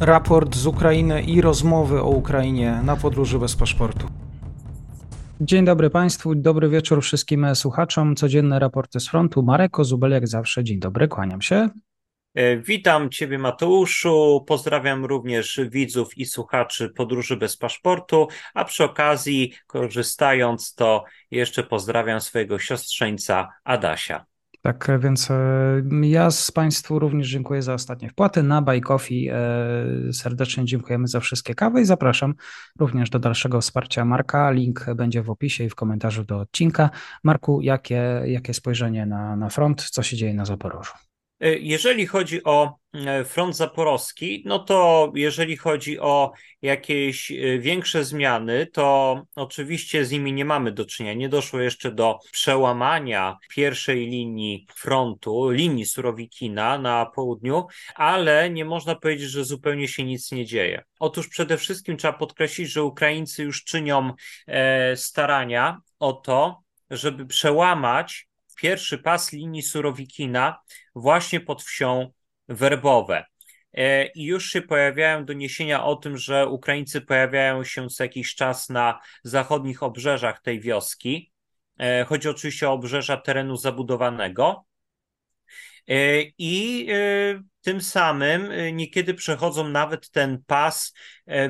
raport z Ukrainy i rozmowy o Ukrainie na podróży bez paszportu. Dzień dobry Państwu, dobry wieczór wszystkim słuchaczom. Codzienne raporty z frontu. Marek Kozubel, jak zawsze. Dzień dobry, kłaniam się. E, witam Ciebie, Mateuszu. Pozdrawiam również widzów i słuchaczy Podróży bez paszportu. A przy okazji, korzystając, to jeszcze pozdrawiam swojego siostrzeńca Adasia. Tak, więc e, ja z Państwu również dziękuję za ostatnie wpłaty. Na Buy Coffee e, serdecznie dziękujemy za wszystkie kawy i zapraszam również do dalszego wsparcia Marka. Link będzie w opisie i w komentarzu do odcinka. Marku, jakie, jakie spojrzenie na, na front, co się dzieje na Zaporożu? E, jeżeli chodzi o e, front zaporowski, no to jeżeli chodzi o jakieś e, większe zmiany, to oczywiście z nimi nie mamy do czynienia. Nie doszło jeszcze do przełamania pierwszej linii frontu, linii Surowikina na południu, ale nie można powiedzieć, że zupełnie się nic nie dzieje. Otóż przede wszystkim trzeba podkreślić, że Ukraińcy już czynią starania o to, żeby przełamać pierwszy pas linii Surowikina właśnie pod wsią Werbowe. E, I już się pojawiają doniesienia o tym, że Ukraińcy pojawiają się co jakiś czas na zachodnich obrzeżach tej wioski. E, chodzi oczywiście o obrzeża terenu zabudowanego. E, I tym samym niekiedy przechodzą nawet ten pas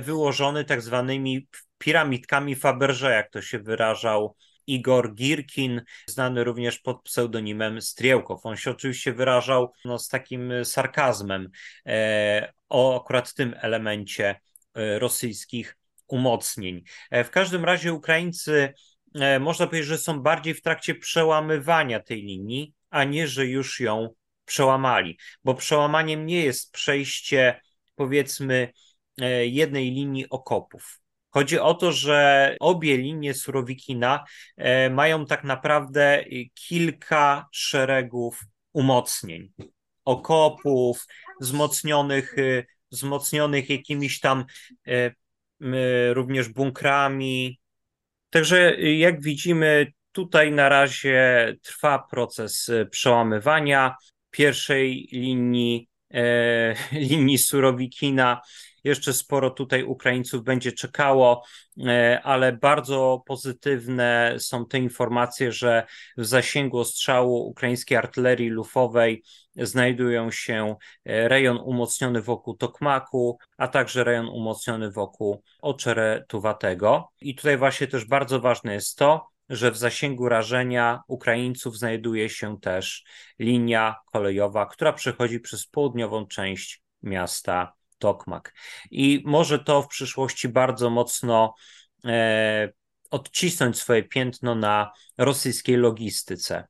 wyłożony tak zwanymi piramidkami Faberże, jak to się wyrażał Igor Girkin, znany również pod pseudonimem Striełkow. On się oczywiście wyrażał no, z takim sarkazmem e, o akurat tym elemencie e, rosyjskich umocnień. E, w każdym razie Ukraińcy e, można powiedzieć, że są bardziej w trakcie przełamywania tej linii, a nie, że już ją przełamali, bo przełamaniem nie jest przejście powiedzmy e, jednej linii okopów. Chodzi o to, że obie linie Surowikina e, mają tak naprawdę kilka szeregów umocnień, okopów, wzmocnionych, e, wzmocnionych jakimiś tam e, również bunkrami. Także jak widzimy, tutaj na razie trwa proces przełamywania pierwszej linii, linii Surowikina jeszcze sporo tutaj Ukraińców będzie czekało, e, ale bardzo pozytywne są te informacje, że w zasięgu ostrzału ukraińskiej artylerii lufowej znajdują się e, rejon umocniony wokół Tokmaku, a także rejon umocniony wokół Oczeretuwatego. I tutaj właśnie też bardzo ważne jest to, że w zasięgu rażenia Ukraińców znajduje się też linia kolejowa, która przechodzi przez południową część miasta Tokmak. I może to w przyszłości bardzo mocno e, odcisnąć swoje piętno na rosyjskiej logistyce.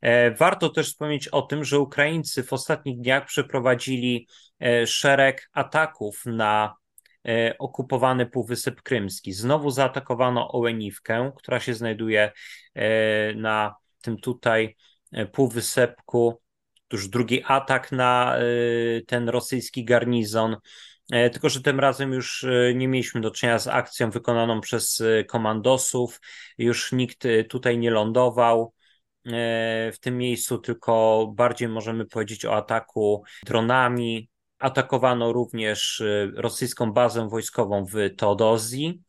E, warto też wspomnieć o tym, że Ukraińcy w ostatnich dniach przeprowadzili e, szereg ataków na okupowany Półwysep Krymski. Znowu zaatakowano Ołeniwkę, która się znajduje na tym tutaj półwysepku już drugi atak na y, ten rosyjski garnizon. E, tylko, że tym razem już y, nie mieliśmy do czynienia z akcją wykonaną przez y, komandosów, już nikt tutaj nie lądował w tym miejscu, tylko bardziej możemy powiedzieć o ataku dronami. Atakowano również rosyjską bazę wojskową w Teodozji,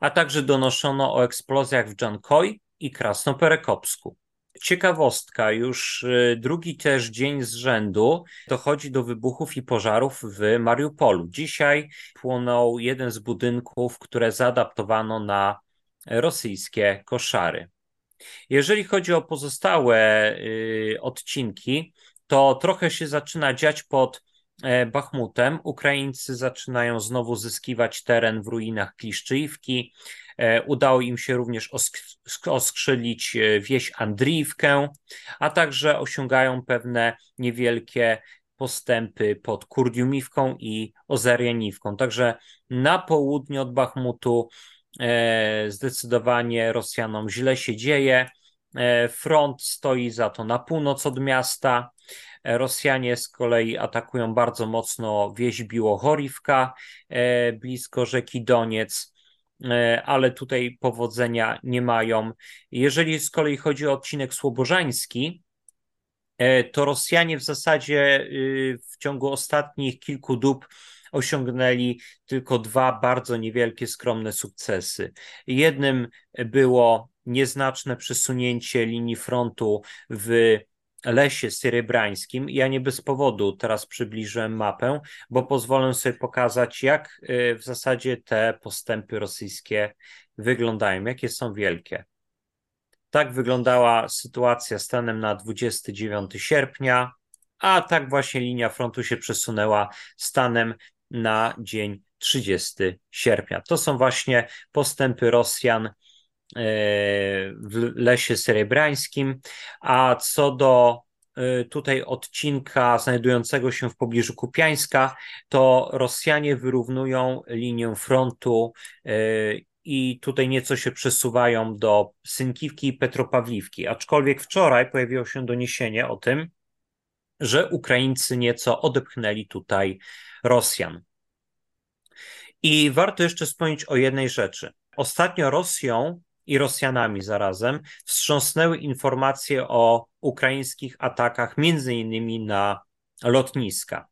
a także donoszono o eksplozjach w Dżankoj i Krasnoperekopsku. Ciekawostka, już y, drugi też dzień z rzędu dochodzi do wybuchów i pożarów w Mariupolu. Dzisiaj płonął jeden z budynków, które zaadaptowano na rosyjskie koszary. Jeżeli chodzi o pozostałe y, odcinki, to trochę się zaczyna dziać pod Bachmutem. Ukraińcy zaczynają znowu zyskiwać teren w ruinach Kliszczyjówki. E, udało im się również oskrzylić e, wieś Andriiwkę, a także osiągają pewne niewielkie postępy pod Kurdiumiwką i Ozarianiwką. Także na południe od Bachmutu e, zdecydowanie Rosjanom źle się dzieje. Front stoi za to na północ od miasta. Rosjanie z kolei atakują bardzo mocno wieś Biłochorivka blisko rzeki Doniec. E, ale tutaj powodzenia nie mają. Jeżeli z kolei chodzi o odcinek słobożański, to Rosjanie w zasadzie y, w ciągu ostatnich kilku dób osiągnęli tylko dwa bardzo niewielkie, skromne sukcesy. Jednym było nieznaczne przesunięcie linii frontu w lesie syrybrańskim. Ja nie bez powodu teraz przybliżyłem mapę, bo pozwolę sobie pokazać, jak y, w zasadzie te postępy rosyjskie wyglądają, jakie są wielkie. Tak wyglądała sytuacja stanem na 29 sierpnia, a tak właśnie linia frontu się przesunęła stanem na dzień 30 sierpnia. To są właśnie postępy Rosjan w lesie serebrańskim, a co do e, tutaj odcinka znajdującego się w pobliżu Kupiańska, to Rosjanie wyrównują linię frontu e, i tutaj nieco się przesuwają do Synkiwki i Petropawliwki. Aczkolwiek wczoraj pojawiło się doniesienie o tym, że Ukraińcy nieco odepchnęli tutaj Rosjan. I warto jeszcze wspomnieć o jednej rzeczy. Ostatnio Rosją i Rosjanami zarazem wstrząsnęły informacje o ukraińskich atakach, między innymi na lotniska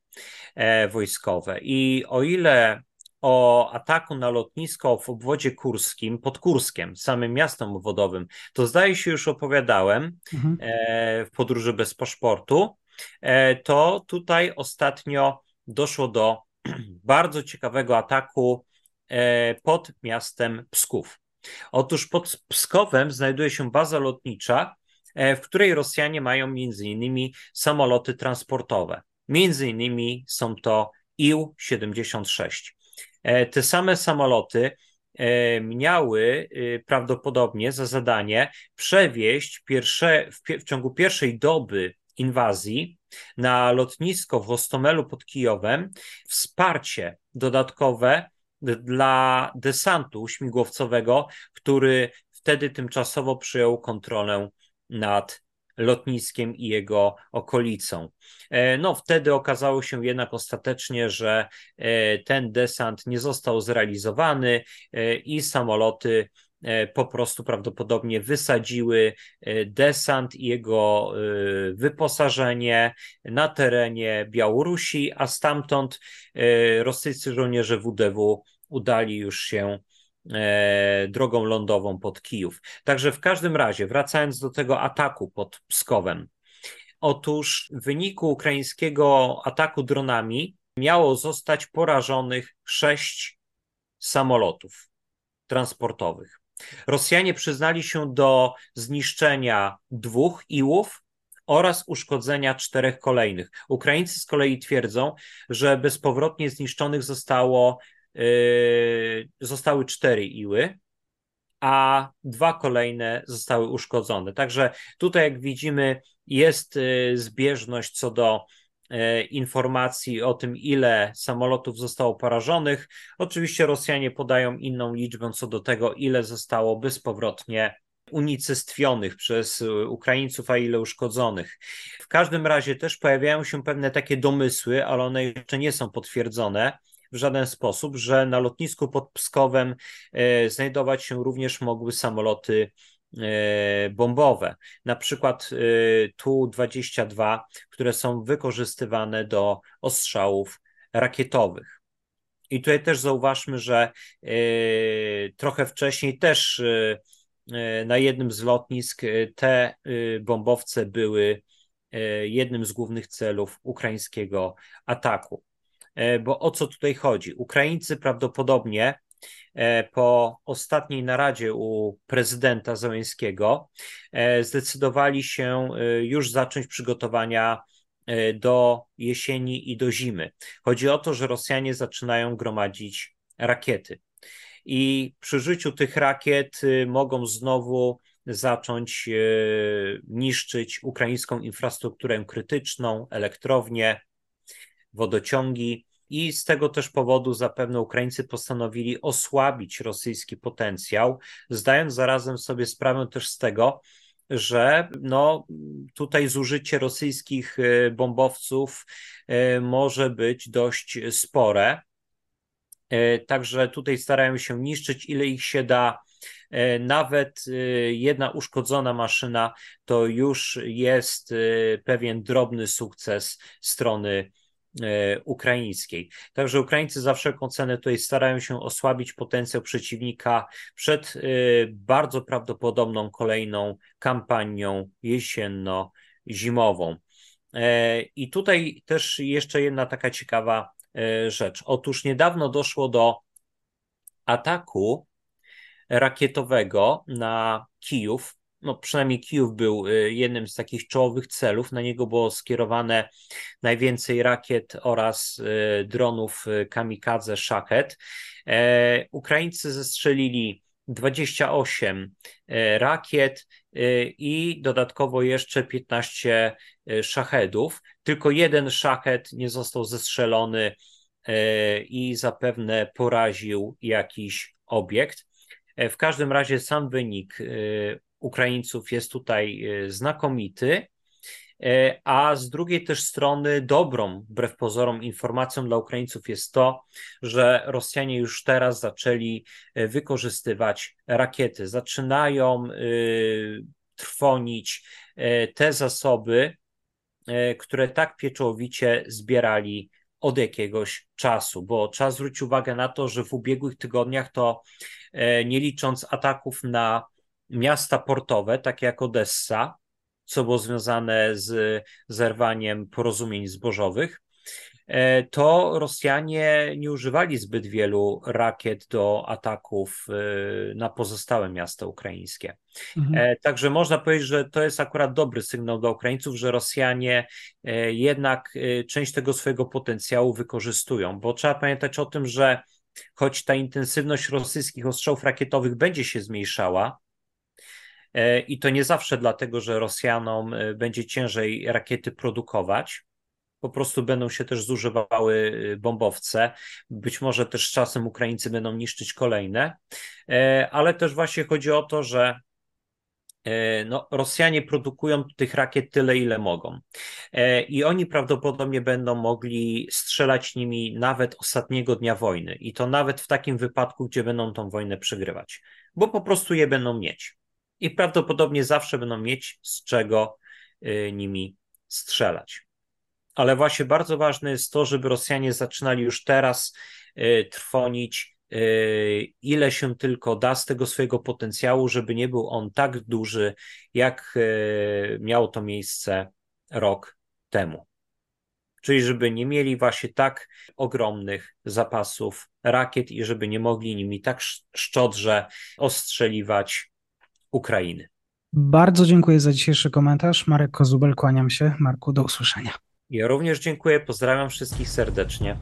e, wojskowe. I o ile o ataku na lotnisko w obwodzie kurskim, pod Kurskiem, samym miastem obwodowym, to zdaje się już opowiadałem mhm. e, w podróży bez paszportu, e, to tutaj ostatnio doszło do bardzo ciekawego ataku pod miastem Psków. Otóż pod Pskowem znajduje się baza lotnicza, e, w której Rosjanie mają między innymi samoloty transportowe. Między innymi są to Ił-76. E, te same samoloty miały prawdopodobnie za zadanie przewieźć pierwsze, w, w ciągu pierwszej doby inwazji na lotnisko w Hostomelu pod Kijowem wsparcie dodatkowe dla desantu śmigłowcowego, który wtedy tymczasowo przyjął kontrolę nad lotniskiem i jego okolicą. E, no, wtedy okazało się jednak ostatecznie, że e, ten desant nie został zrealizowany e, i samoloty po prostu prawdopodobnie wysadziły e, desant i jego e, wyposażenie na terenie Białorusi, a stamtąd rosyjscy żołnierze WDW udali już się drogą lądową pod Kijów. Także w każdym razie, wracając do tego ataku pod Pskowem. Otóż w wyniku ukraińskiego ataku dronami miało zostać porażonych sześć samolotów transportowych. Rosjanie przyznali się do zniszczenia dwóch iłów oraz uszkodzenia czterech kolejnych. Ukraińcy z kolei twierdzą, że bezpowrotnie zniszczonych zostało, yy, zostały cztery iły, a dwa kolejne zostały uszkodzone. Także tutaj, jak widzimy, jest yy, zbieżność co do informacji o tym, ile samolotów zostało porażonych. Oczywiście Rosjanie podają inną liczbę co do tego, ile zostało bezpowrotnie unicestwionych przez Ukraińców, a ile uszkodzonych. W każdym razie też pojawiają się pewne takie domysły, ale one jeszcze nie są potwierdzone w żaden sposób, że na lotnisku pod Pskowem e, znajdować się również mogły samoloty E, bombowe, na przykład e, Tu-22, które są wykorzystywane do ostrzałów rakietowych. I tutaj też zauważmy, że e, trochę wcześniej też na jednym z lotnisk te bombowce były jednym z głównych celów ukraińskiego ataku. Bo o co tutaj chodzi? Ukraińcy prawdopodobnie E, po ostatniej naradzie u prezydenta Załęskiego e, zdecydowali się e, już zacząć przygotowania do jesieni i do zimy. Chodzi o to, że Rosjanie zaczynają gromadzić rakiety. I przy życiu tych rakiet mogą znowu zacząć niszczyć ukraińską infrastrukturę krytyczną, elektrownie, wodociągi i z tego też powodu zapewne Ukraińcy postanowili osłabić rosyjski potencjał, zdając zarazem sobie sprawę też z tego, że no, tutaj zużycie rosyjskich e, bombowców e, może być dość spore. E, także tutaj starają się niszczyć ile ich się da Nawet jedna uszkodzona maszyna to już jest pewien drobny sukces strony ukraińskiej. Także Ukraińcy za wszelką cenę tutaj starają się osłabić potencjał przeciwnika przed bardzo prawdopodobną kolejną kampanią jesienno-zimową. I tutaj też jeszcze jedna taka ciekawa E, rzecz. Otóż niedawno doszło do ataku rakietowego na Kijów. No, przynajmniej Kijów był e, jednym z takich czołowych celów. Na niego było skierowane najwięcej rakiet oraz e, dronów kamikadze Shahed. Ukraińcy zestrzelili 28 rakiet i dodatkowo jeszcze 15 szachedów. Tylko jeden szachet nie został zestrzelony e, i zapewne poraził jakiś obiekt. E, w każdym razie sam wynik e, Ukraińców jest tutaj znakomity, a z drugiej też strony dobrą, wbrew pozorom, informacją dla Ukraińców jest to, że Rosjanie już teraz zaczęli wykorzystywać rakiety. Zaczynają trwonić te zasoby, które tak pieczołowicie zbierali od jakiegoś czasu, bo trzeba zwrócić uwagę na to, że w ubiegłych tygodniach to nie licząc ataków na miasta portowe, takie jak Odessa, co było związane z zerwaniem porozumień zbożowych, E, to Rosjanie nie używali zbyt wielu rakiet do ataków e, na pozostałe miasta ukraińskie. Mhm. E, także można powiedzieć, że to jest akurat dobry sygnał dla Ukraińców, że Rosjanie jednak część tego swojego potencjału wykorzystują, bo trzeba pamiętać o tym, że choć ta intensywność rosyjskich ostrzałów rakietowych będzie się zmniejszała, i to nie zawsze dlatego, że Rosjanom będzie ciężej rakiety produkować, po prostu będą się też zużywały y, bombowce. Być może też czasem Ukraińcy będą niszczyć kolejne, e, ale też właśnie chodzi o to, że e, no, Rosjanie produkują tych rakiet tyle, ile mogą. E, I oni prawdopodobnie będą mogli strzelać nimi nawet ostatniego dnia wojny. I to nawet w takim wypadku, gdzie będą tą wojnę przegrywać, bo po prostu je będą mieć. I prawdopodobnie zawsze będą mieć z czego y, nimi strzelać ale właśnie bardzo ważne jest to, żeby Rosjanie zaczynali już teraz y, trwonić y, ile się tylko da z tego swojego potencjału, żeby nie był on tak duży, jak miało to miejsce rok temu. Czyli żeby nie mieli właśnie tak ogromnych zapasów rakiet i żeby nie mogli nimi tak szczodrze ostrzeliwać Ukrainy. Bardzo dziękuję za dzisiejszy komentarz. Marek Kozubel, kłaniam się. Marku, do usłyszenia. Ja również dziękuję, pozdrawiam wszystkich serdecznie.